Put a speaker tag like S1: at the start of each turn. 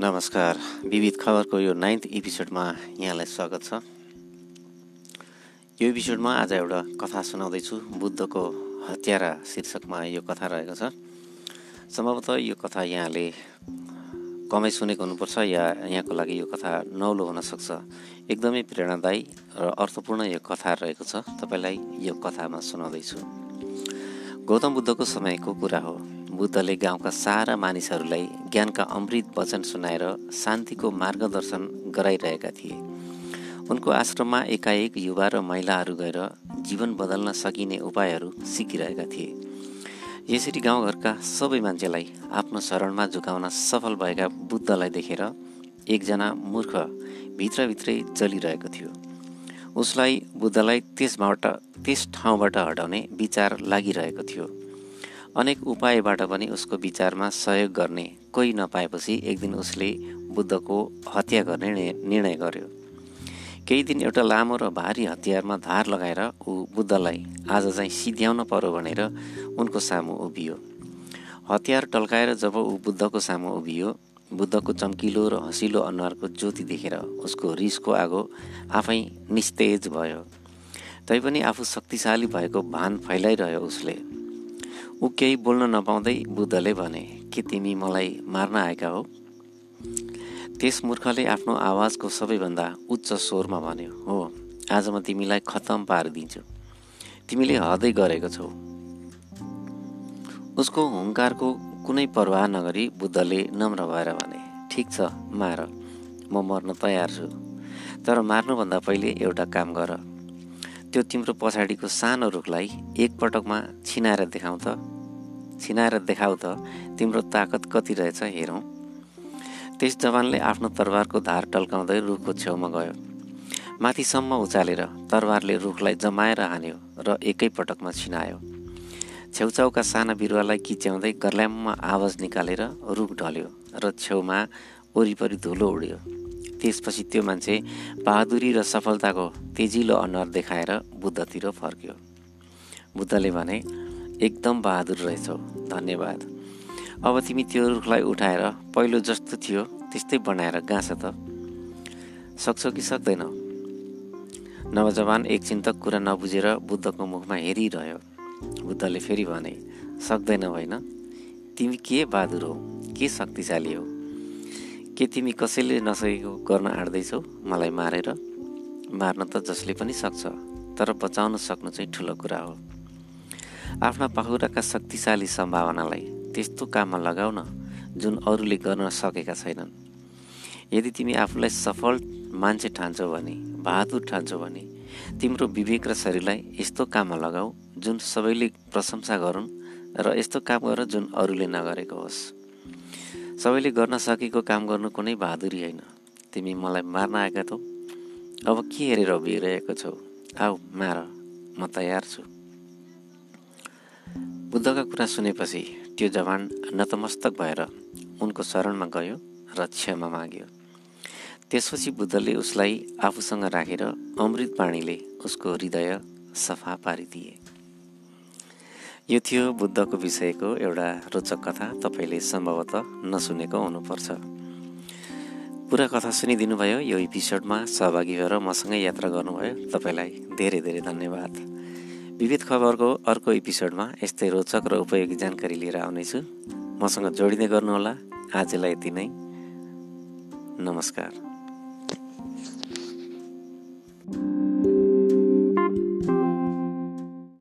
S1: नमस्कार। विविध खबरको यो नाइन्थ एपिसोडमा यहाँलाई स्वागत छ। यो एपिसोडमा आज एउटा कथा सुनाउँदैछु। बुद्धको हत्यारा शीर्षकमा यो कथा रहेको छ। सम्भवतः यो कथा यहाँले कमै सुनेको हुनुपर्छ या यहाँको लागि यो कथा नौलो हुनसक्छ एकदमै प्रेरणादायी र अर्थपूर्ण यो कथा रहेको छ। तपाईँलाई यो कथामा सुनाउँदैछु। गौतम बुद्धको समयको कुरा हो। बुद्धले गाउँका सारा मानिसहरूलाई ज्ञानका अमृत वचन सुनाएर शान्तिको मार्गदर्शन गराइरहेका थिए। उनको आश्रममा एकाएक युवा र महिलाहरू गएर जीवन बदल्न सकिने उपायहरू सिकिरहेका थिए। यसरी गाउँघरका सबै मान्छेलाई आफ्नो शरणमा झुकाउन सफल भएका बुद्धलाई देखेर एकजना मूर्ख भित्रभित्रै चलिरहेको थियो। उसलाई बुद्धलाई त्यसबाट त्यस ठाउँबाट हटाउने विचार लागिरहेको थियो। अनेक उपायबाट पनि उसको विचारमा सहयोग गर्ने कोही नपाएपछि एक दिन उसले बुद्धको हत्या गर्ने निर्णय गर्यो। केही दिन एउटा लामो र भारी हतियारमा धार लगाएर ऊ बुद्धलाई आज चाहिँ सिध्याउन पर्यो भनेर उनको सामु उभियो। हतियार टल्काएर जब ऊ बुद्धको सामु उभियो बुद्धको चम्किलो र हँसिलो अनुहारको ज्योति देखेर उसको रिसको आगो आफै निस्तेज भयो। तैपनि आफू शक्तिशाली भएको भान फैलाइरह्यो उसले। ऊ केही बोल्न नपाउँदै बुद्धले भने के तिमी मलाई मार्न आएका हो? त्यस मूर्खले आफ्नो आवाजको सबैभन्दा उच्च स्वरमा भन्यो हो आज म तिमीलाई खतम पारिदिन्छु। तिमीले हदै गरेको छौ। उसको हुङ्कारको कुनै परवाह नगरी बुद्धले नम्र भएर भने ठिक छ मार म मर्न तयार छु। तर मार्नुभन्दा पहिले एउटा काम गर। त्यो तिम्रो पछाडिको सानो रुखलाई एकपटकमा छिनाएर देखाउ त। छिनाएर देखाउ त तिम्रो ताकत कति रहेछ हेरौँ। त्यस जवानले आफ्नो तरबारको धार टल्काउँदै रुखको छेउमा गयो। माथिसम्म उचालेर तरबारले रुखलाई जमाएर हान्यो र एकैपटकमा छिनायो। छेउछाउका साना बिरुवालाई किच्याउँदै गर्ल्याममा आवाज निकालेर रुख ढल्यो र छेउमा वरिपरि धुलो उड्यो। त्यसपछि त्यो मान्छे बहादुरी र सफलताको तेजिलो अनुहार देखाएर बुद्धतिर फर्क्यो। बुद्धले भने एकदम बहादुर रहेछौ धन्यवाद। अब तिमी त्यो रुखलाई उठाएर पहिलो जस्तो थियो त्यस्तै बनाएर गाँस त। सक्छौ कि सक्दैनौ? नवजवान एकछिन त कुरा नबुझेर बुद्धको मुखमा हेरिरह्यो। बुद्धले फेरि भने सक्दैन होइन। तिमी के बहादुर हौ? के शक्तिशाली हौ? के तिमी कसैले नसकेको गर्न आँट्दैछौ मलाई मारेर? मार्न त जसले पनि सक्छ तर बचाउन सक्नु चाहिँ ठुलो कुरा हो। आफ्ना पाखुराका शक्तिशाली सम्भावनालाई त्यस्तो काममा लगाउन जुन अरूले गर्न सकेका छैनन्। यदि तिमी आफूलाई सफल मान्छे ठान्छौ भने बहादुर ठान्छौ भने तिम्रो विवेक र शरीरलाई यस्तो काममा लगाऊ जुन सबैले प्रशंसा गरून् र यस्तो काम गर जुन अरूले नगरेको होस्। सबैले गर्न सकेको काम गर्नु कुनै बहादुरी होइन। तिमी मलाई मार्न आएका छौ अब के हेरेर उभिरहेको छौ? आऊ मार। म तयार छु। बुद्धका कुरा सुनेपछि त्यो जवान नतमस्तक भएर उनको शरणमा गयो र क्षमा माग्यो। त्यसपछि बुद्धले उसलाई आफूसँग राखेर अमृत बाणीले उसको हृदय सफा पारिदिए। यो थियो बुद्धको विषयको एउटा रोचक कथा तपाईँले सम्भवतः नसुनेको हुनुपर्छ। पुरा कथा सुनिदिनु भयो यो एपिसोडमा सहभागी भएर मसँगै यात्रा गर्नुभयो। तपाईँलाई धेरै धेरै धन्यवाद। विविध खबरको अर्को एपिसोडमा यस्तै रोचक र उपयोगी जानकारी लिएर आउनेछु। मसँग जोडिँदै गर्नुहोला। आजलाई यति नै। नमस्कार।